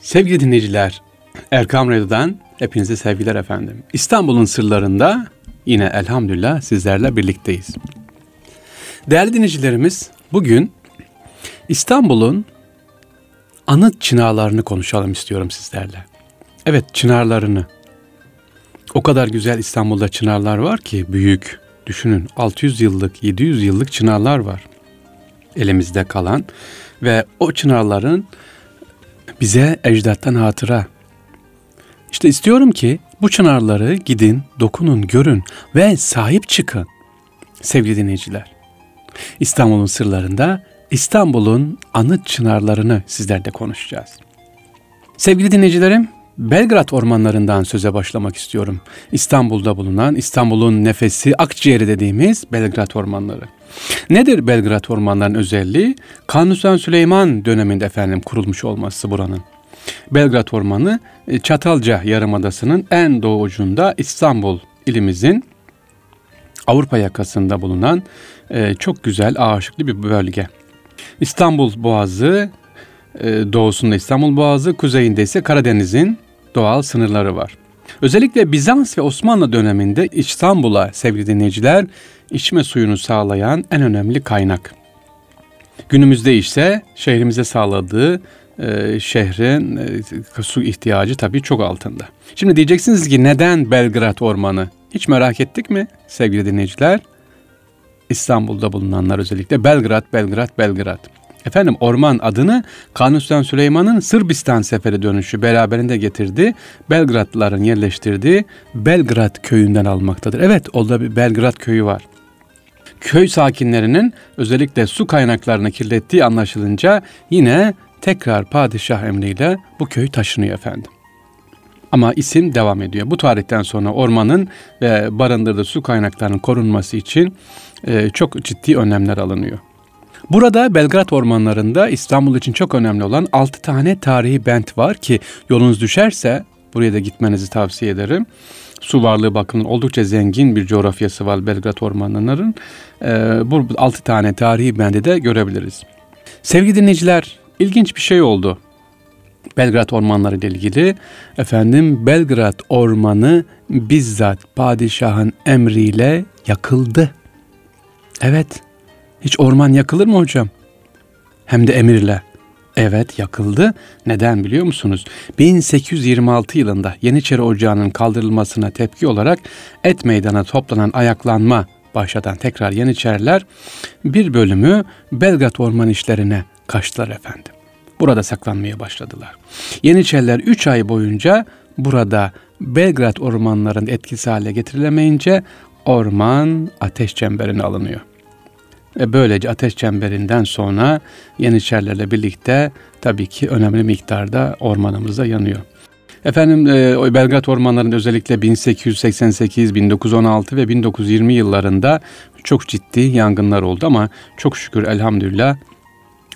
Sevgili dinleyiciler, Erkam Radyo'dan hepinize sevgiler efendim. İstanbul'un sırlarında yine elhamdülillah sizlerle birlikteyiz. Değerli dinleyicilerimiz, bugün İstanbul'un anıt çınarlarını konuşalım istiyorum sizlerle. Evet, çınarlarını. O kadar güzel İstanbul'da çınarlar var ki büyük. Düşünün 600 yıllık, 700 yıllık çınarlar var elimizde kalan ve o çınarların bize ecdattan hatıra. İşte istiyorum ki bu çınarları gidin, dokunun, görün ve sahip çıkın sevgili dinleyiciler. İstanbul'un sırlarında İstanbul'un anıt çınarlarını sizlerle konuşacağız. Sevgili dinleyicilerim, Belgrad ormanlarından söze başlamak istiyorum. İstanbul'da bulunan, İstanbul'un nefesi, akciğeri dediğimiz Belgrad ormanları. Nedir Belgrad ormanlarının özelliği? Kanuni Süleyman döneminde efendim kurulmuş olması buranın. Belgrad Ormanı e, Çatalca Yarımadası'nın en doğu ucunda İstanbul ilimizin Avrupa yakasında bulunan e, çok güzel ağaçlıklı bir bölge. İstanbul Boğazı e, doğusunda İstanbul Boğazı, kuzeyinde ise Karadeniz'in doğal sınırları var. Özellikle Bizans ve Osmanlı döneminde İstanbul'a sevgili dinleyiciler içme suyunu sağlayan en önemli kaynak. Günümüzde ise şehrimize sağladığı e, şehrin e, su ihtiyacı tabii çok altında. Şimdi diyeceksiniz ki neden Belgrad Ormanı? Hiç merak ettik mi sevgili dinleyiciler? İstanbul'da bulunanlar özellikle Belgrad, Belgrad, Belgrad. Efendim orman adını Kanuni Sultan Süleyman'ın Sırbistan seferi dönüşü beraberinde getirdi. Belgradlıların yerleştirdiği Belgrad köyünden almaktadır. Evet orada bir Belgrad köyü var. Köy sakinlerinin özellikle su kaynaklarını kirlettiği anlaşılınca yine tekrar padişah emriyle bu köy taşınıyor efendim. Ama isim devam ediyor. Bu tarihten sonra ormanın ve barındırdığı su kaynaklarının korunması için e, çok ciddi önlemler alınıyor. Burada Belgrad ormanlarında İstanbul için çok önemli olan 6 tane tarihi bent var ki yolunuz düşerse buraya da gitmenizi tavsiye ederim. Su varlığı bakımından oldukça zengin bir coğrafyası var Belgrad ormanlarının. Ee, bu 6 tane tarihi bende de görebiliriz. Sevgili dinleyiciler, ilginç bir şey oldu. Belgrad ormanları ile ilgili efendim Belgrad ormanı bizzat padişahın emriyle yakıldı. Evet. Hiç orman yakılır mı hocam? Hem de emirle. Evet yakıldı. Neden biliyor musunuz? 1826 yılında Yeniçeri Ocağı'nın kaldırılmasına tepki olarak et meydana toplanan ayaklanma başlatan tekrar Yeniçeriler bir bölümü Belgrad orman işlerine kaçtılar efendim. Burada saklanmaya başladılar. Yeniçeriler 3 ay boyunca burada Belgrad ormanlarının etkisi hale getirilemeyince orman ateş çemberine alınıyor. Ve böylece ateş çemberinden sonra Yeniçerilerle birlikte tabii ki önemli miktarda ormanımızda yanıyor. Efendim e, Belgrad ormanlarında özellikle 1888, 1916 ve 1920 yıllarında çok ciddi yangınlar oldu ama çok şükür elhamdülillah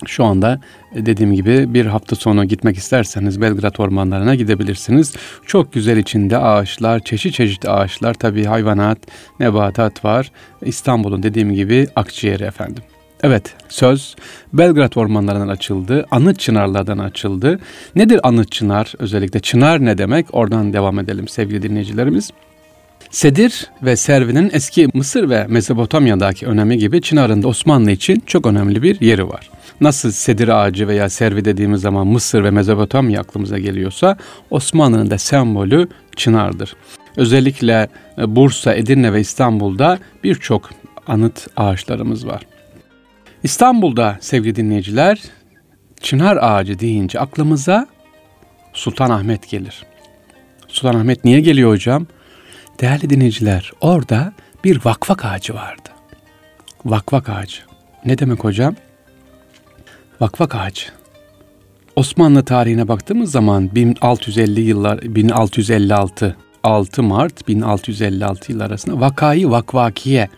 şu anda e, dediğim gibi bir hafta sonu gitmek isterseniz Belgrad ormanlarına gidebilirsiniz. Çok güzel içinde ağaçlar, çeşit çeşit ağaçlar, tabii hayvanat, nebatat var. İstanbul'un dediğim gibi akciğeri efendim. Evet söz Belgrad ormanlarından açıldı, anıt çınarlardan açıldı. Nedir anıt çınar özellikle? Çınar ne demek? Oradan devam edelim sevgili dinleyicilerimiz. Sedir ve servinin eski Mısır ve Mezopotamya'daki önemi gibi Çınar'ın da Osmanlı için çok önemli bir yeri var. Nasıl sedir ağacı veya servi dediğimiz zaman Mısır ve Mezopotamya aklımıza geliyorsa Osmanlı'nın da sembolü çınardır. Özellikle e, Bursa, Edirne ve İstanbul'da birçok anıt ağaçlarımız var. İstanbul'da sevgili dinleyiciler çınar ağacı deyince aklımıza Sultanahmet gelir. Sultanahmet niye geliyor hocam? Değerli dinleyiciler orada bir vakvak ağacı vardı. Vakvak ağacı. Ne demek hocam? Vakvak ağacı. Osmanlı tarihine baktığımız zaman 1650 yıllar 1656 6 Mart 1656 yıl arasında vakayı vakvakiye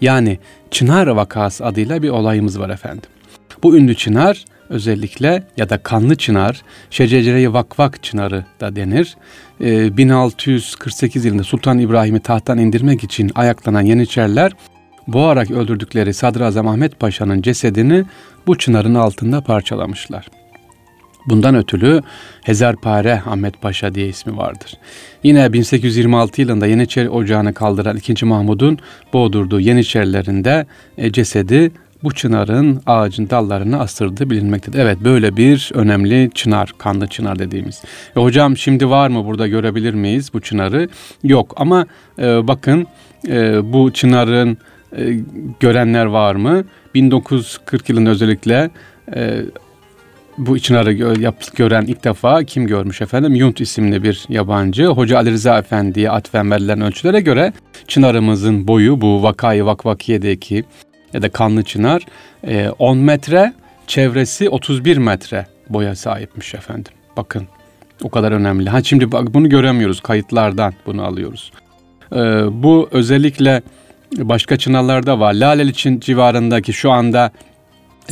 yani Çınar vakası adıyla bir olayımız var efendim. Bu ünlü çınar özellikle ya da kanlı çınar, şecere vakvak çınarı da denir. Ee, 1648 yılında Sultan İbrahim'i tahttan indirmek için ayaklanan Yeniçeriler boğarak öldürdükleri Sadrazam Ahmet Paşa'nın cesedini bu çınarın altında parçalamışlar. Bundan ötürü Hezarpare Ahmet Paşa diye ismi vardır. Yine 1826 yılında Yeniçeri Ocağı'nı kaldıran 2. Mahmud'un boğdurduğu Yeniçerilerinde e, cesedi bu çınarın ağacın dallarını astırdığı bilinmektedir. Evet böyle bir önemli çınar, kanlı çınar dediğimiz. E, hocam şimdi var mı burada görebilir miyiz bu çınarı? Yok ama e, bakın e, bu çınarın e, görenler var mı? 1940 yılında özellikle e, bu çınarı gören ilk defa kim görmüş efendim? Yunt isimli bir yabancı. Hoca Ali Rıza Efendi'ye atfen verilen ölçülere göre çınarımızın boyu bu Vakayı Vakvakiye'deki ya da Kanlı Çınar 10 e, metre, çevresi 31 metre boya sahipmiş efendim. Bakın o kadar önemli. Ha şimdi bak bunu göremiyoruz kayıtlardan bunu alıyoruz. Ee, bu özellikle başka çınarlarda var. Laleli Çin civarındaki şu anda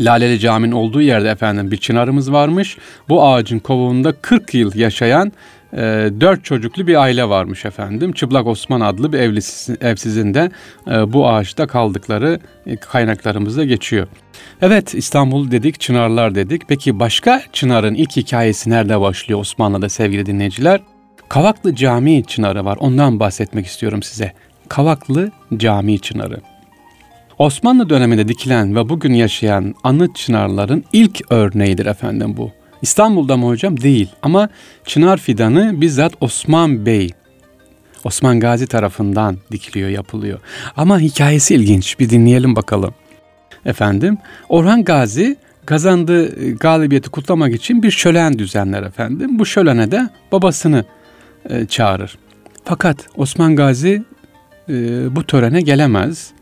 Laleli Cami'nin olduğu yerde efendim bir çınarımız varmış. Bu ağacın kovuğunda 40 yıl yaşayan e, 4 çocuklu bir aile varmış efendim. Çıplak Osman adlı bir evlisi, evsizin de e, bu ağaçta kaldıkları e, kaynaklarımızda geçiyor. Evet İstanbul dedik, Çınarlar dedik. Peki başka Çınar'ın ilk hikayesi nerede başlıyor Osmanlı'da sevgili dinleyiciler? Kavaklı Camii Çınarı var. Ondan bahsetmek istiyorum size. Kavaklı Camii Çınarı. Osmanlı döneminde dikilen ve bugün yaşayan anıt çınarların ilk örneğidir efendim bu. İstanbul'da mı hocam? Değil ama çınar fidanı bizzat Osman Bey, Osman Gazi tarafından dikiliyor, yapılıyor. Ama hikayesi ilginç. Bir dinleyelim bakalım. Efendim, Orhan Gazi kazandığı galibiyeti kutlamak için bir şölen düzenler efendim. Bu şölene de babasını e, çağırır. Fakat Osman Gazi e, bu törene gelemez.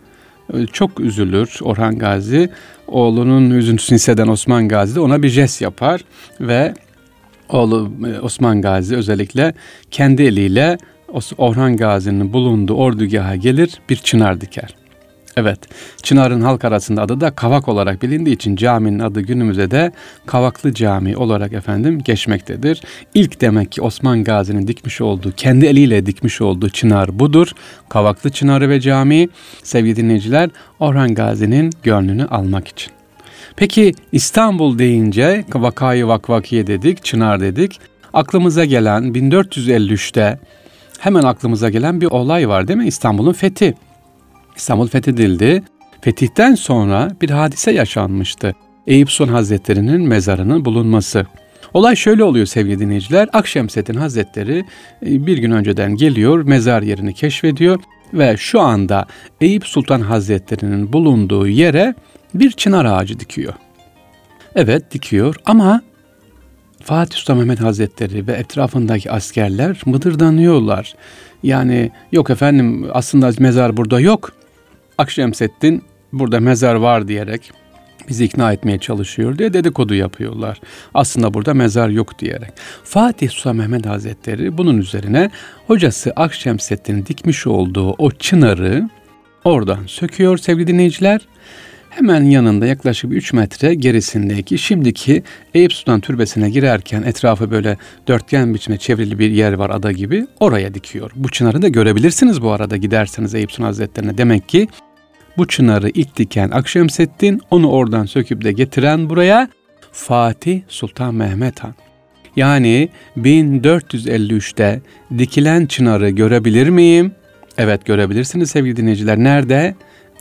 E, çok üzülür Orhan Gazi. Oğlunun üzüntüsünü hisseden Osman Gazi de ona bir jest yapar ve oğlu e, Osman Gazi özellikle kendi eliyle Orhan Gazi'nin bulunduğu ordugaha gelir bir çınar diker. Evet, Çınar'ın halk arasında adı da Kavak olarak bilindiği için caminin adı günümüzde de Kavaklı Cami olarak efendim geçmektedir. İlk demek ki Osman Gazi'nin dikmiş olduğu, kendi eliyle dikmiş olduğu çınar budur. Kavaklı Çınarı ve cami sevgili dinleyiciler Orhan Gazi'nin gönlünü almak için. Peki İstanbul deyince vakayı vakvakiye dedik, çınar dedik. Aklımıza gelen 1453'te hemen aklımıza gelen bir olay var değil mi? İstanbul'un fethi. İstanbul fethedildi. Fetihten sonra bir hadise yaşanmıştı. Eyüp Sultan Hazretleri'nin mezarının bulunması. Olay şöyle oluyor sevgili dinleyiciler. Akşemseddin Hazretleri e, bir gün önceden geliyor, mezar yerini keşfediyor ve şu anda Eyüp Sultan Hazretleri'nin bulunduğu yere bir çınar ağacı dikiyor. Evet dikiyor ama Fatih Sultan Mehmet Hazretleri ve etrafındaki askerler mıdırdanıyorlar. Yani yok efendim aslında mezar burada yok. Akşemseddin burada mezar var diyerek bizi ikna etmeye çalışıyor diye dedikodu yapıyorlar. Aslında burada mezar yok diyerek. Fatih Sultan Mehmet Hazretleri bunun üzerine hocası Akşemseddin'in dikmiş olduğu o çınarı oradan söküyor sevgili dinleyiciler. Hemen yanında yaklaşık 3 metre gerisindeki şimdiki Eyüp Sultan Türbesi'ne girerken etrafı böyle dörtgen biçimde çevrili bir yer var ada gibi oraya dikiyor. Bu çınarı da görebilirsiniz bu arada giderseniz Eyüp Sultan Hazretleri'ne. Demek ki bu çınarı ilk diken Akşemseddin, onu oradan söküp de getiren buraya Fatih Sultan Mehmet Han. Yani 1453'te dikilen çınarı görebilir miyim? Evet görebilirsiniz sevgili dinleyiciler. Nerede?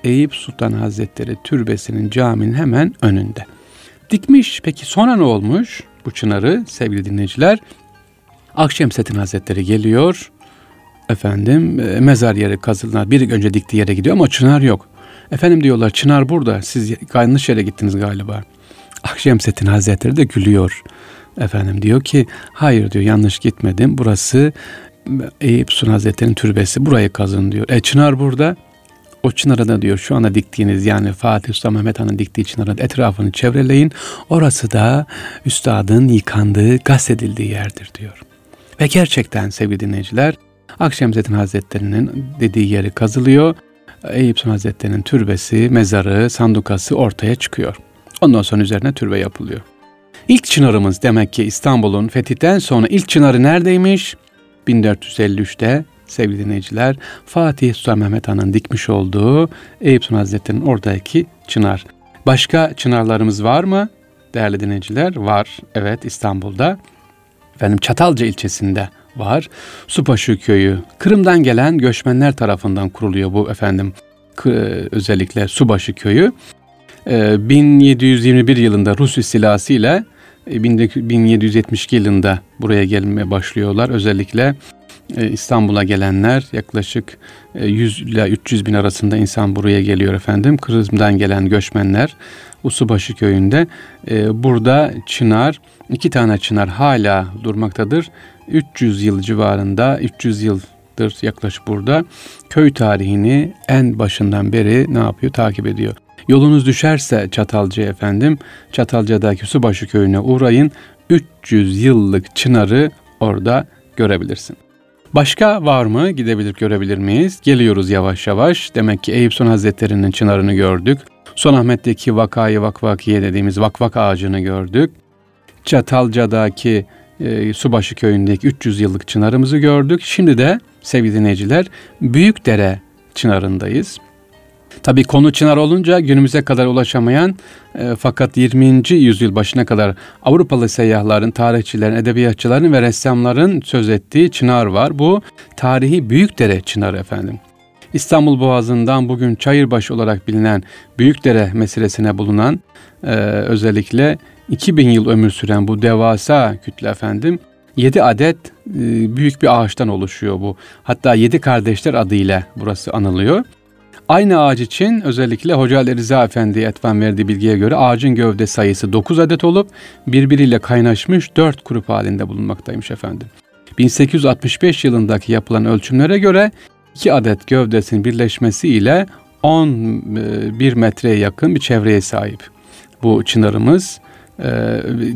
Eyüp Sultan Hazretleri türbesinin caminin hemen önünde. Dikmiş. Peki sonra ne olmuş bu çınarı sevgili dinleyiciler? Akşemseddin Hazretleri geliyor. Efendim e, mezar yeri kazılan bir önce diktiği yere gidiyor ama çınar yok. Efendim diyorlar Çınar burada siz yanlış yere gittiniz galiba. Akşemseddin Hazretleri de gülüyor. Efendim diyor ki hayır diyor yanlış gitmedim. Burası Eyüp Sultan Hazretleri'nin türbesi burayı kazın diyor. E Çınar burada. O çınara da diyor şu anda diktiğiniz yani Fatih Sultan Mehmet Han'ın diktiği çınarın etrafını çevreleyin. Orası da üstadın yıkandığı, gazetedildiği yerdir diyor. Ve gerçekten sevgili dinleyiciler Akşemseddin Hazretleri'nin dediği yeri kazılıyor Eyüp Sultan Hazretleri'nin türbesi, mezarı, sandukası ortaya çıkıyor. Ondan sonra üzerine türbe yapılıyor. İlk çınarımız demek ki İstanbul'un fetihten sonra ilk çınarı neredeymiş? 1453'te sevgili dinleyiciler Fatih Sultan Mehmet Han'ın dikmiş olduğu Eyüp Sultan Hazretleri'nin oradaki çınar. Başka çınarlarımız var mı? değerli dinleyiciler var. Evet İstanbul'da. Efendim Çatalca ilçesinde var. Supaşı köyü Kırım'dan gelen göçmenler tarafından kuruluyor bu efendim özellikle Subaşı köyü. 1721 yılında Rus istilası ile 1772 yılında buraya gelmeye başlıyorlar. Özellikle e, İstanbul'a gelenler yaklaşık 100 e, ile 300 bin arasında insan buraya geliyor efendim. Kırım'dan gelen göçmenler Usubaşı köyünde. E, burada çınar, iki tane çınar hala durmaktadır. 300 yıl civarında, 300 yıldır yaklaşık burada köy tarihini en başından beri ne yapıyor? Takip ediyor. Yolunuz düşerse Çatalca efendim, Çatalca'daki Subaşı köyüne uğrayın. 300 yıllık çınarı orada görebilirsin. Başka var mı? Gidebilir görebilir miyiz? Geliyoruz yavaş yavaş. Demek ki Eyüp Sultan Hazretleri'nin çınarını gördük. Sultanahmet'teki vakayı vakvakiye dediğimiz vakvak ağacını gördük. Çatalca'daki e, Subaşı köyündeki 300 yıllık çınarımızı gördük. Şimdi de sevgili dinleyiciler Büyükdere çınarındayız. Tabi konu Çınar olunca günümüze kadar ulaşamayan e, fakat 20. yüzyıl başına kadar Avrupalı seyyahların, tarihçilerin, edebiyatçıların ve ressamların söz ettiği Çınar var. Bu tarihi Büyükdere Çınarı efendim. İstanbul Boğazı'ndan bugün Çayırbaşı olarak bilinen Büyükdere meselesine bulunan e, özellikle 2000 yıl ömür süren bu devasa kütle efendim 7 adet e, büyük bir ağaçtan oluşuyor bu. Hatta 7 kardeşler adıyla burası anılıyor. Aynı ağaç için özellikle Hoca Ali Rıza Efendi etvan verdiği bilgiye göre ağacın gövde sayısı 9 adet olup birbiriyle kaynaşmış 4 grup halinde bulunmaktaymış efendim. 1865 yılındaki yapılan ölçümlere göre 2 adet gövdesinin birleşmesiyle 11 e, metreye yakın bir çevreye sahip. Bu çınarımız e,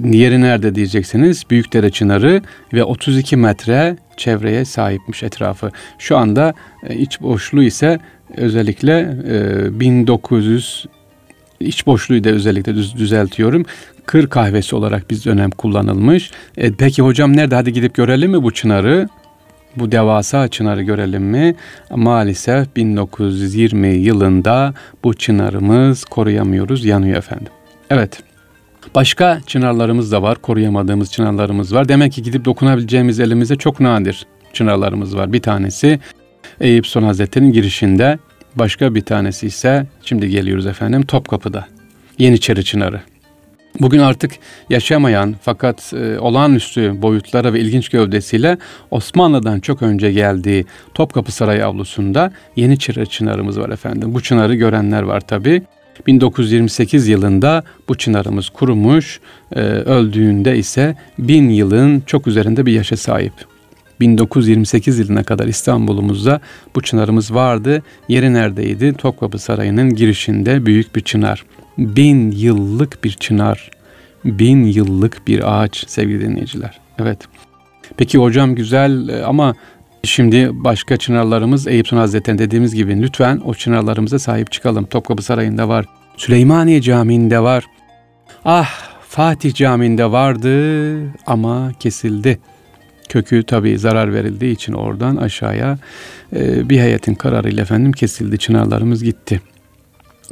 yeri nerede diyeceksiniz. Büyükdere Çınarı ve 32 metre çevreye sahipmiş etrafı. Şu anda e, iç boşluğu ise özellikle e, 1900 iç boşluğu da özellikle düz, düzeltiyorum. Kır kahvesi olarak biz dönem kullanılmış. E, peki hocam nerede? Hadi gidip görelim mi bu çınarı? Bu devasa çınarı görelim mi? Maalesef 1920 yılında bu çınarımız koruyamıyoruz, yanıyor efendim. Evet. Başka çınarlarımız da var, koruyamadığımız çınarlarımız var. Demek ki gidip dokunabileceğimiz elimizde çok nadir çınarlarımız var. Bir tanesi Eyüp Sultan Hazretleri'nin girişinde. Başka bir tanesi ise şimdi geliyoruz efendim Topkapı'da. Yeniçeri Çınarı. Bugün artık yaşamayan fakat e, olağanüstü boyutlara ve ilginç gövdesiyle Osmanlı'dan çok önce geldiği Topkapı Sarayı avlusunda Yeniçeri Çınarımız var efendim. Bu çınarı görenler var tabi. 1928 yılında bu çınarımız kurumuş, e, öldüğünde ise bin yılın çok üzerinde bir yaşa sahip. 1928 yılına kadar İstanbul'umuzda bu çınarımız vardı. Yeri neredeydi? Topkapı Sarayı'nın girişinde büyük bir çınar. Bin yıllık bir çınar. Bin yıllık bir ağaç sevgili dinleyiciler. Evet. Peki hocam güzel e, ama şimdi başka çınarlarımız Eyüp Sultan Hazretleri dediğimiz gibi lütfen o çınarlarımıza sahip çıkalım. Topkapı Sarayı'nda var. Süleymaniye Camii'nde var. Ah Fatih Camii'nde vardı ama kesildi kökü tabii zarar verildiği için oradan aşağıya e, bir heyetin kararıyla efendim kesildi. Çınarlarımız gitti.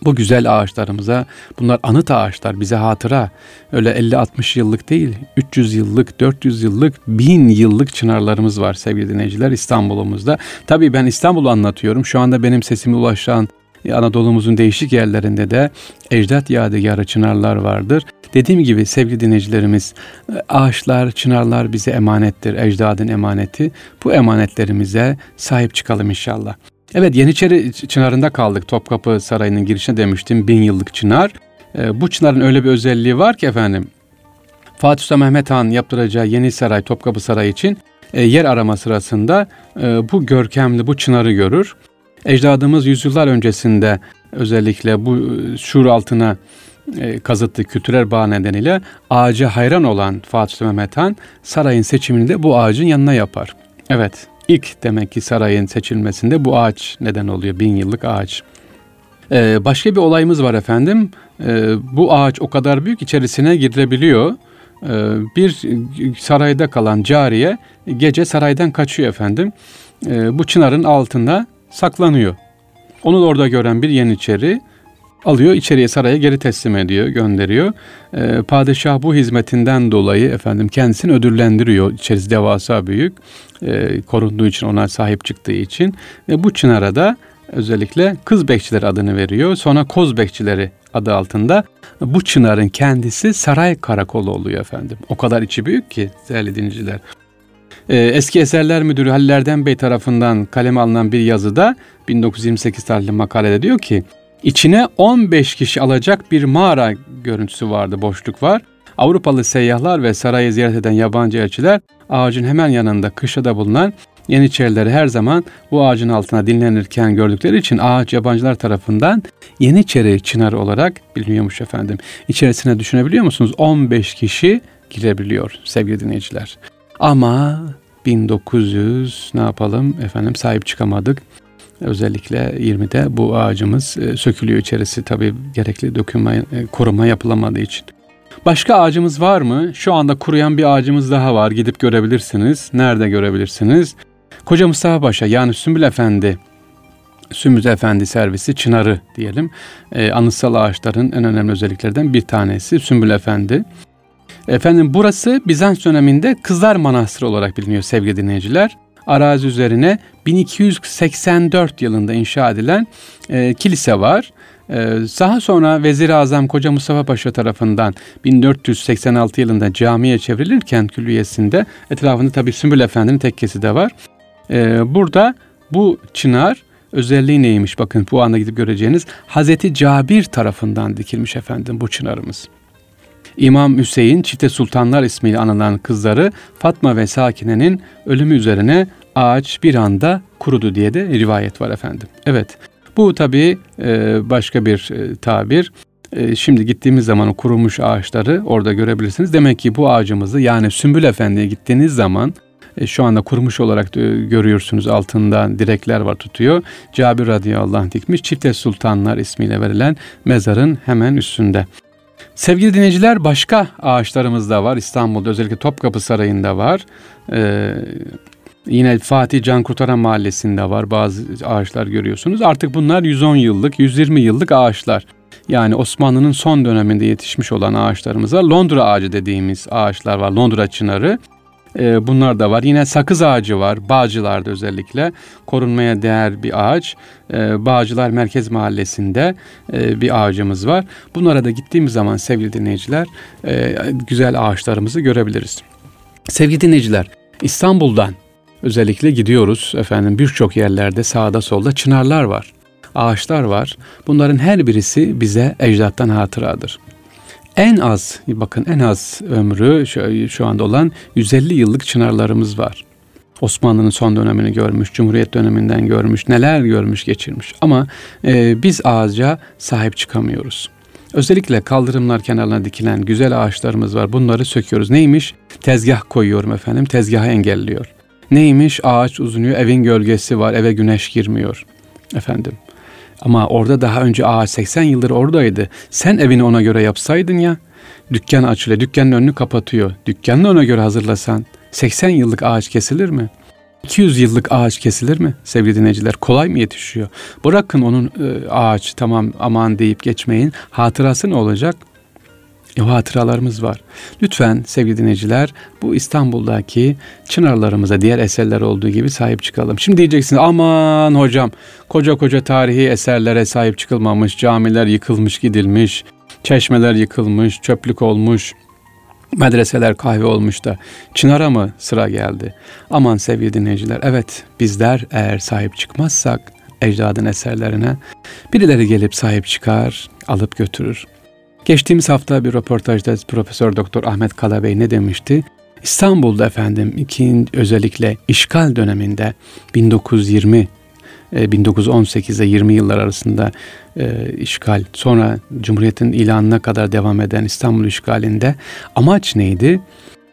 Bu güzel ağaçlarımıza bunlar anıt ağaçlar bize hatıra öyle 50-60 yıllık değil 300 yıllık 400 yıllık 1000 yıllık çınarlarımız var sevgili dinleyiciler İstanbul'umuzda. Tabii ben İstanbul'u anlatıyorum şu anda benim sesimi ulaşan Anadolu'muzun değişik yerlerinde de ecdat yadigarı çınarlar vardır. Dediğim gibi sevgili dinleyicilerimiz ağaçlar, çınarlar bize emanettir, ecdadın emaneti. Bu emanetlerimize sahip çıkalım inşallah. Evet Yeniçeri Çınarı'nda kaldık. Topkapı Sarayı'nın girişine demiştim. Bin yıllık çınar. Ee, bu çınarın öyle bir özelliği var ki efendim. Fatih Sultan Mehmet Han yaptıracağı Yeni Saray, Topkapı Sarayı için e, yer arama sırasında e, bu görkemli bu çınarı görür. Ecdadımız yüzyıllar öncesinde özellikle bu şuur altına e, kazıttığı kültürel bağ nedeniyle ağaca hayran olan Fatih Mehmet Han sarayın seçimini de bu ağacın yanına yapar. Evet ilk demek ki sarayın seçilmesinde bu ağaç neden oluyor bin yıllık ağaç. Ee, başka bir olayımız var efendim. Ee, bu ağaç o kadar büyük içerisine girilebiliyor. Ee, bir sarayda kalan cariye gece saraydan kaçıyor efendim. Ee, bu çınarın altında saklanıyor. Onu da orada gören bir yeniçeri alıyor içeriye saraya geri teslim ediyor, gönderiyor. Ee, padişah bu hizmetinden dolayı efendim kendisini ödüllendiriyor. İçerisi devasa büyük. Ee, korunduğu için ona sahip çıktığı için ve bu çınara da özellikle kız bekçiler adını veriyor. Sonra koz bekçileri adı altında bu çınarın kendisi saray karakolu oluyor efendim. O kadar içi büyük ki değerli dinleyiciler. Ee, eski Eserler Müdürü Halil Bey tarafından kaleme alınan bir yazıda 1928 tarihli makalede diyor ki içine 15 kişi alacak bir mağara görüntüsü vardı, boşluk var. Avrupalı seyyahlar ve sarayı ziyaret eden yabancı elçiler ağacın hemen yanında kışlada bulunan Yeniçerileri her zaman bu ağacın altına dinlenirken gördükleri için ağaç yabancılar tarafından Yeniçeri çınarı olarak biliniyormuş efendim. İçerisine düşünebiliyor musunuz? 15 kişi girebiliyor sevgili dinleyiciler. Ama 1900 ne yapalım efendim sahip çıkamadık. Özellikle 20'de bu ağacımız e, sökülüyor içerisi tabii gerekli dökülme, e, koruma yapılamadığı için. Başka ağacımız var mı? Şu anda kuruyan bir ağacımız daha var. Gidip görebilirsiniz. Nerede görebilirsiniz? Koca Mustafa Paşa yani Sümbül Efendi Sümüz Efendi servisi Çınarı diyelim. Ee, anıtsal ağaçların en önemli özelliklerden bir tanesi Sümbül Efendi. Efendim burası Bizans döneminde Kızlar Manastırı olarak biliniyor sevgili dinleyiciler. Arazi üzerine 1284 yılında inşa edilen e, kilise var. Ee, daha sonra Vezir-i Azam Koca Mustafa Paşa tarafından 1486 yılında camiye çevrilirken külliyesinde etrafında tabi Sümbül Efendi'nin tekkesi de var. Ee, burada bu çınar özelliği neymiş bakın bu anda gidip göreceğiniz Hazreti Cabir tarafından dikilmiş efendim bu çınarımız. İmam Hüseyin çifte sultanlar ismiyle anılan kızları Fatma ve Sakine'nin ölümü üzerine ağaç bir anda kurudu diye de rivayet var efendim. Evet bu tabii e, başka bir e, tabir. E, şimdi gittiğimiz zaman o kurumuş ağaçları orada görebilirsiniz. Demek ki bu ağacımızı yani Sümbül Efendi'ye gittiğiniz zaman şu anda kurumuş olarak görüyorsunuz altında direkler var tutuyor. Cabir radıyallahu anh dikmiş Çifte Sultanlar ismiyle verilen mezarın hemen üstünde. Sevgili dinleyiciler başka ağaçlarımız da var. İstanbul'da özellikle Topkapı Sarayı'nda var. Ee, Yine Fatih Can Kurtaran Mahallesi'nde var bazı ağaçlar görüyorsunuz. Artık bunlar 110 yıllık, 120 yıllık ağaçlar. Yani Osmanlı'nın son döneminde yetişmiş olan ağaçlarımız var. Londra ağacı dediğimiz ağaçlar var. Londra çınarı. Ee, bunlar da var. Yine sakız ağacı var. Bağcılar'da özellikle korunmaya değer bir ağaç. Ee, Bağcılar Merkez Mahallesi'nde e, bir ağacımız var. Bunlara da gittiğimiz zaman sevgili dinleyiciler e, güzel ağaçlarımızı görebiliriz. Sevgili dinleyiciler İstanbul'dan Özellikle gidiyoruz efendim birçok yerlerde sağda solda çınarlar var, ağaçlar var. Bunların her birisi bize ecdattan hatıradır. En az bakın en az ömrü şu, şu anda olan 150 yıllık çınarlarımız var. Osmanlı'nın son dönemini görmüş, Cumhuriyet döneminden görmüş, neler görmüş, geçirmiş. Ama e, biz ağaca sahip çıkamıyoruz. Özellikle kaldırımlar kenarına dikilen güzel ağaçlarımız var. Bunları söküyoruz. Neymiş? Tezgah koyuyorum efendim. Tezgahı engelliyor. Neymiş? Ağaç uzunuyor, evin gölgesi var, eve güneş girmiyor. Efendim. Ama orada daha önce ağaç 80 yıldır oradaydı. Sen evini ona göre yapsaydın ya. Dükkan açılıyor, dükkanın önünü kapatıyor. Dükkanını ona göre hazırlasan 80 yıllık ağaç kesilir mi? 200 yıllık ağaç kesilir mi sevgili dinleyiciler? Kolay mı yetişiyor? Bırakın onun e, ağaç tamam aman deyip geçmeyin. Hatırası ne olacak? Hatıralarımız var. Lütfen sevgili dinleyiciler bu İstanbul'daki çınarlarımıza diğer eserler olduğu gibi sahip çıkalım. Şimdi diyeceksiniz aman hocam koca koca tarihi eserlere sahip çıkılmamış, camiler yıkılmış gidilmiş, çeşmeler yıkılmış, çöplük olmuş, medreseler kahve olmuş da Çınar'a mı sıra geldi? Aman sevgili dinleyiciler evet bizler eğer sahip çıkmazsak ecdadın eserlerine birileri gelip sahip çıkar, alıp götürür. Geçtiğimiz hafta bir röportajda Profesör Doktor Ahmet Kalabey ne demişti? İstanbul'da efendim ikin özellikle işgal döneminde 1920 1918 ile 20 yıllar arasında e, işgal sonra Cumhuriyet'in ilanına kadar devam eden İstanbul işgalinde amaç neydi?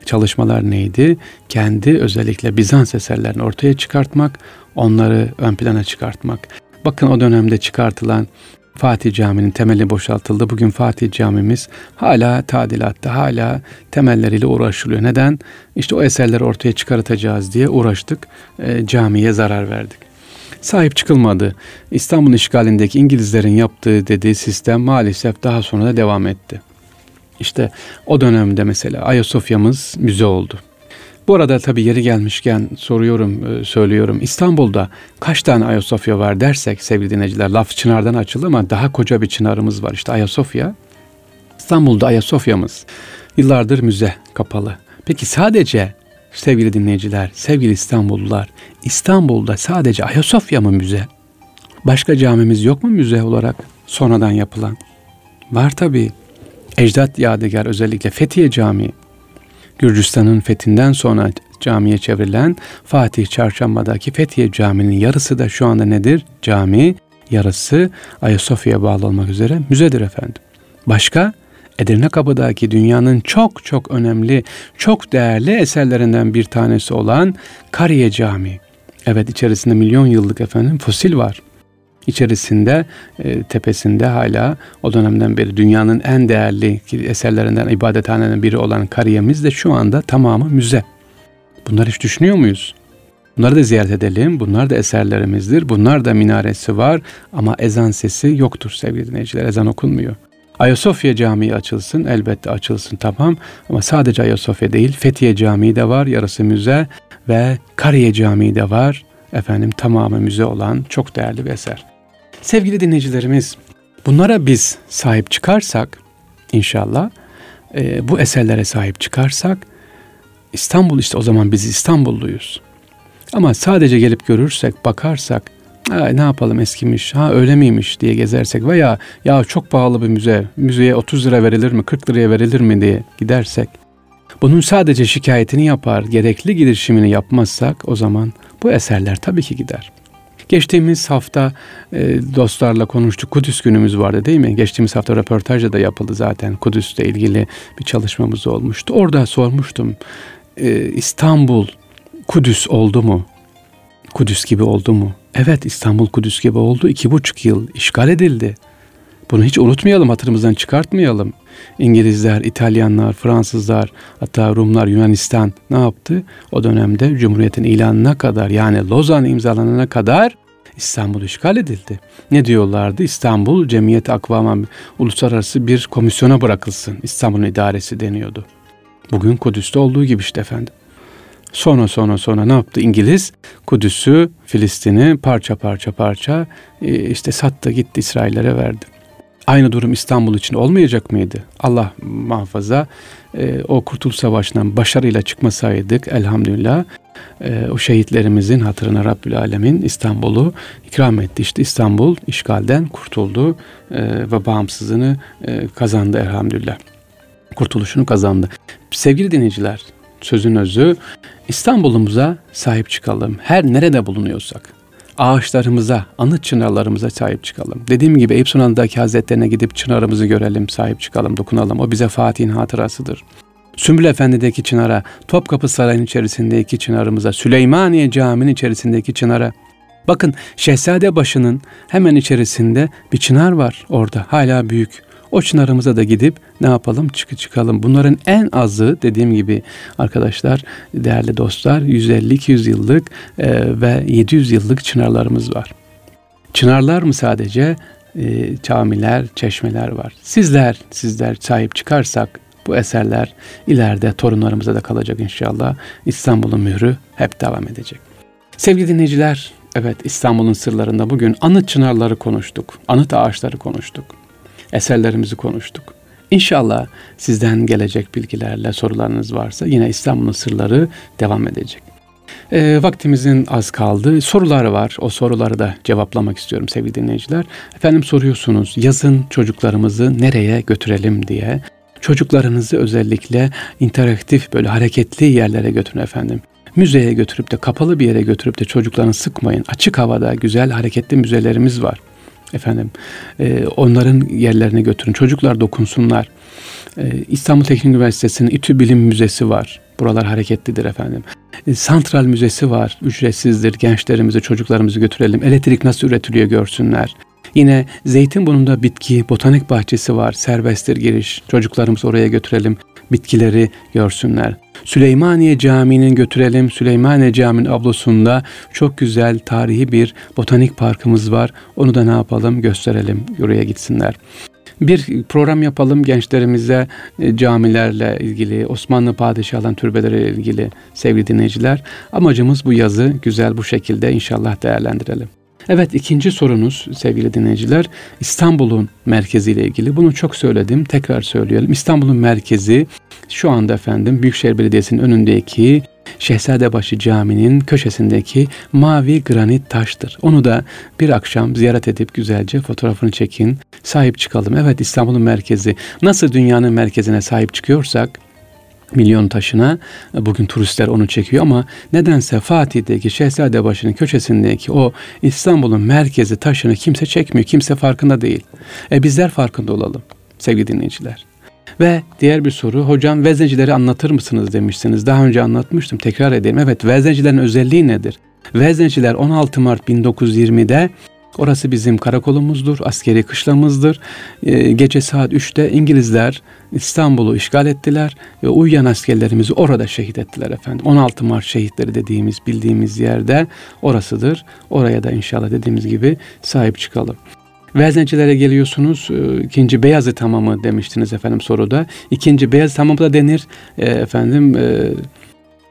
Çalışmalar neydi? Kendi özellikle Bizans eserlerini ortaya çıkartmak, onları ön plana çıkartmak. Bakın o dönemde çıkartılan Fatih Camii'nin temeli boşaltıldı. Bugün Fatih Camimiz hala tadilatta, hala temelleriyle uğraşılıyor. Neden? İşte o eserleri ortaya çıkartacağız diye uğraştık, e, camiye zarar verdik. sahip çıkılmadı. İstanbul işgalindeki İngilizlerin yaptığı dediği sistem maalesef daha sonra da devam etti. İşte o dönemde mesela Ayasofya'mız müze oldu. Bu arada tabii yeri gelmişken soruyorum, e, söylüyorum. İstanbul'da kaç tane Ayasofya var dersek sevgili dinleyiciler, laf çınardan açıldı ama daha koca bir çınarımız var. İşte Ayasofya. İstanbul'da Ayasofya'mız yıllardır müze kapalı. Peki sadece sevgili dinleyiciler, sevgili İstanbullular, İstanbul'da sadece Ayasofya mı müze? Başka camimiz yok mu müze olarak sonradan yapılan? Var tabii. Ecdat Yadigar özellikle Fethiye Camii. Gürcistan'ın fethinden sonra camiye çevrilen Fatih Çarşamba'daki Fethiye Camii'nin yarısı da şu anda nedir? Cami, yarısı Ayasofya'ya bağlı olmak üzere müzedir efendim. Başka? Edirne Kapı'daki dünyanın çok çok önemli, çok değerli eserlerinden bir tanesi olan Kariye Camii. Evet içerisinde milyon yıllık efendim fosil var. İçerisinde e, tepesinde hala o dönemden beri dünyanın en değerli eserlerinden ibadethaneden biri olan Kariye'miz de şu anda tamamı müze. Bunları hiç düşünüyor muyuz? Bunları da ziyaret edelim. Bunlar da eserlerimizdir. Bunlar da minaresi var ama ezan sesi yoktur sevgili dinleyiciler. Ezan okunmuyor. Ayasofya Camii açılsın elbette açılsın tamam ama sadece Ayasofya değil Fethiye Camii de var yarısı müze ve Kariye Camii de var efendim tamamı müze olan çok değerli bir eser. Sevgili dinleyicilerimiz bunlara biz sahip çıkarsak inşallah e, bu eserlere sahip çıkarsak İstanbul işte o zaman biz İstanbulluyuz. Ama sadece gelip görürsek, bakarsak Ha, ne yapalım eskimiş, ha öyle miymiş diye gezersek veya ya çok pahalı bir müze, müzeye 30 lira verilir mi, 40 liraya verilir mi diye gidersek, bunun sadece şikayetini yapar, gerekli girişimini yapmazsak o zaman bu eserler tabii ki gider. Geçtiğimiz hafta e, dostlarla konuştuk. Kudüs günümüz vardı değil mi? Geçtiğimiz hafta röportajda da yapıldı zaten. Kudüs'le ilgili bir çalışmamız olmuştu. Orada sormuştum. E, İstanbul Kudüs oldu mu? Kudüs gibi oldu mu? Evet İstanbul Kudüs gibi oldu. İki buçuk yıl işgal edildi. Bunu hiç unutmayalım, hatırımızdan çıkartmayalım. İngilizler, İtalyanlar, Fransızlar, hatta Rumlar, Yunanistan ne yaptı? O dönemde Cumhuriyet'in ilanına kadar yani Lozan imzalanana kadar İstanbul işgal edildi. Ne diyorlardı? İstanbul Cemiyet Akvama uluslararası bir komisyona bırakılsın. İstanbul'un idaresi deniyordu. Bugün Kudüs'te olduğu gibi işte efendim. Sonra sonra sonra ne yaptı İngiliz? Kudüs'ü, Filistin'i parça parça parça e, işte sattı gitti İsraillere verdi. Aynı durum İstanbul için olmayacak mıydı? Allah muhafaza e, o Kurtuluş Savaşı'ndan başarıyla çıkmasaydık elhamdülillah e, o şehitlerimizin hatırına Rabbül Alemin İstanbul'u ikram etti. İşte İstanbul işgalden kurtuldu e, ve bağımsızlığını e, kazandı elhamdülillah. Kurtuluşunu kazandı. Sevgili dinleyiciler sözün özü İstanbul'umuza sahip çıkalım. Her nerede bulunuyorsak ağaçlarımıza, anıt çınarlarımıza sahip çıkalım. Dediğim gibi Eyüp Sunan'daki hazretlerine gidip çınarımızı görelim, sahip çıkalım, dokunalım. O bize Fatih'in hatırasıdır. Sümbül Efendi'deki çınara, Topkapı Sarayı'nın içerisindeki çınarımıza, Süleymaniye Camii'nin içerisindeki çınara. Bakın Şehzade başının hemen içerisinde bir çınar var orada, hala büyük. O çınarımıza da gidip ne yapalım çıkı çıkalım. Bunların en azı dediğim gibi arkadaşlar değerli dostlar 150-200 yıllık e, ve 700 yıllık çınarlarımız var. Çınarlar mı sadece e, camiler, çeşmeler var. Sizler, sizler sahip çıkarsak bu eserler ileride torunlarımıza da kalacak inşallah. İstanbul'un mührü hep devam edecek. Sevgili dinleyiciler, evet İstanbul'un sırlarında bugün anıt çınarları konuştuk, anıt ağaçları konuştuk eserlerimizi konuştuk. İnşallah sizden gelecek bilgilerle sorularınız varsa yine İstanbul'un sırları devam edecek. E, vaktimizin az kaldı. Sorular var. O soruları da cevaplamak istiyorum sevgili dinleyiciler. Efendim soruyorsunuz yazın çocuklarımızı nereye götürelim diye. Çocuklarınızı özellikle interaktif böyle hareketli yerlere götürün efendim. Müzeye götürüp de kapalı bir yere götürüp de çocuklarını sıkmayın. Açık havada güzel hareketli müzelerimiz var efendim e, onların yerlerine götürün. Çocuklar dokunsunlar. E, İstanbul Teknik Üniversitesi'nin İTÜ Bilim Müzesi var. Buralar hareketlidir efendim. E, Santral Müzesi var. Ücretsizdir. Gençlerimizi, çocuklarımızı götürelim. Elektrik nasıl üretiliyor görsünler. Yine Zeytinburnu'nda bitki, botanik bahçesi var. Serbesttir giriş. Çocuklarımızı oraya götürelim. bitkileri görsünler. Süleymaniye Camii'nin götürelim. Süleymaniye Camii'nin ablosunda çok güzel tarihi bir botanik parkımız var. Onu da ne yapalım gösterelim. Oraya gitsinler. Bir program yapalım gençlerimize e, camilerle ilgili, Osmanlı padişahların türbeleriyle ilgili sevgili dinleyiciler. Amacımız bu yazı güzel bu şekilde inşallah değerlendirelim. Evet ikinci sorunuz sevgili dinleyiciler İstanbul'un merkeziyle ilgili. Bunu çok söyledim tekrar söyleyelim. İstanbul'un merkezi şu anda efendim Büyükşehir Belediyesi'nin önündeki Şehzadebaşı Camii'nin köşesindeki mavi granit taştır. Onu da bir akşam ziyaret edip güzelce fotoğrafını çekin, sahip çıkalım. Evet İstanbul'un merkezi. Nasıl dünyanın merkezine sahip çıkıyorsak milyon taşına bugün turistler onu çekiyor ama nedense Fatih'teki Şehzadebaşı'nın köşesindeki o İstanbul'un merkezi taşını kimse çekmiyor. Kimse farkında değil. E bizler farkında olalım sevgili dinleyiciler. Ve diğer bir soru, hocam veznecileri anlatır mısınız demişsiniz. Daha önce anlatmıştım, tekrar edeyim. Evet, veznecilerin özelliği nedir? Vezneciler 16 Mart 1920'de Orası bizim karakolumuzdur, askeri kışlamızdır. Ee, gece saat 3'te İngilizler İstanbul'u işgal ettiler ve uyuyan askerlerimizi orada şehit ettiler efendim. 16 Mart şehitleri dediğimiz, bildiğimiz yerde orasıdır. Oraya da inşallah dediğimiz gibi sahip çıkalım. Veznecilere geliyorsunuz. E, ikinci Beyazıt Hamamı demiştiniz efendim soruda. İkinci Beyazıt Hamamı da denir. E, efendim e,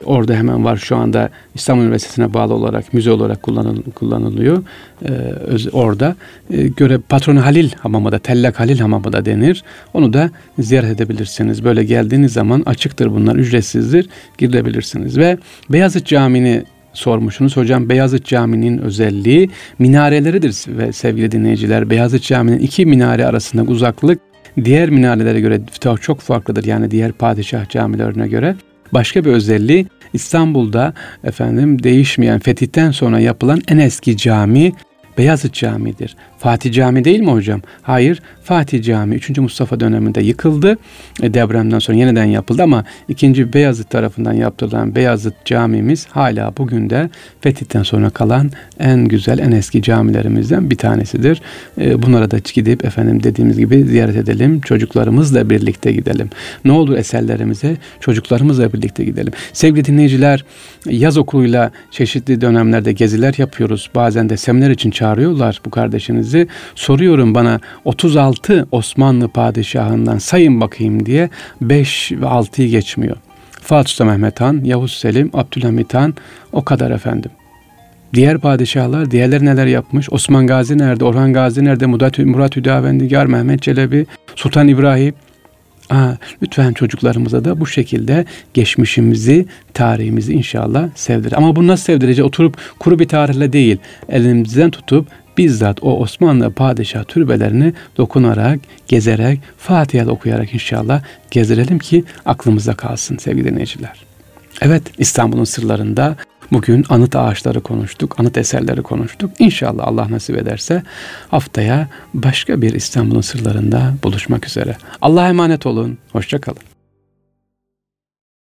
orada hemen var şu anda İstanbul Üniversitesi'ne bağlı olarak müze olarak kullanıl, kullanılıyor. Ee, orada e, göre patronu Halil Hamamı da Tellak Halil Hamamı da denir. Onu da ziyaret edebilirsiniz. Böyle geldiğiniz zaman açıktır bunlar ücretsizdir. Girebilirsiniz ve Beyazıt Camii'ni sormuşsunuz. Hocam Beyazıt Camii'nin özelliği minareleridir ve sevgili dinleyiciler Beyazıt Camii'nin iki minare arasında uzaklık diğer minarelere göre çok farklıdır. Yani diğer padişah camilerine göre. Başka bir özelliği İstanbul'da efendim değişmeyen fetihten sonra yapılan en eski cami Beyazıt Camii'dir. Fatih Cami değil mi hocam? Hayır. Fatih Cami 3. Mustafa döneminde yıkıldı. E, depremden sonra yeniden yapıldı ama 2. Beyazıt tarafından yaptırılan Beyazıt Camimiz hala bugün de Fetih'ten sonra kalan en güzel, en eski camilerimizden bir tanesidir. E, bunlara da gidip efendim dediğimiz gibi ziyaret edelim. Çocuklarımızla birlikte gidelim. Ne olur eserlerimize çocuklarımızla birlikte gidelim. Sevgili dinleyiciler, yaz okuluyla çeşitli dönemlerde geziler yapıyoruz. Bazen de seminer için çağırıyorlar bu kardeşinizi sizi soruyorum bana 36 Osmanlı padişahından sayın bakayım diye 5 ve 6'yı geçmiyor. Fatih Sultan Mehmet Han, Yavuz Selim, Abdülhamit Han o kadar efendim. Diğer padişahlar, diğerleri neler yapmış? Osman Gazi nerede? Orhan Gazi nerede? Murat, Murat Hüdavendigar, Mehmet Çelebi, Sultan İbrahim. Aa, lütfen çocuklarımıza da bu şekilde geçmişimizi, tarihimizi inşallah sevdir. Ama bunu nasıl sevdireceğiz? Oturup kuru bir tarihle değil, elimizden tutup bizzat o Osmanlı padişah türbelerini dokunarak, gezerek, Fatiha okuyarak inşallah gezdirelim ki aklımızda kalsın sevgili dinleyiciler. Evet İstanbul'un sırlarında bugün anıt ağaçları konuştuk, anıt eserleri konuştuk. İnşallah Allah nasip ederse haftaya başka bir İstanbul'un sırlarında buluşmak üzere. Allah'a emanet olun, hoşçakalın.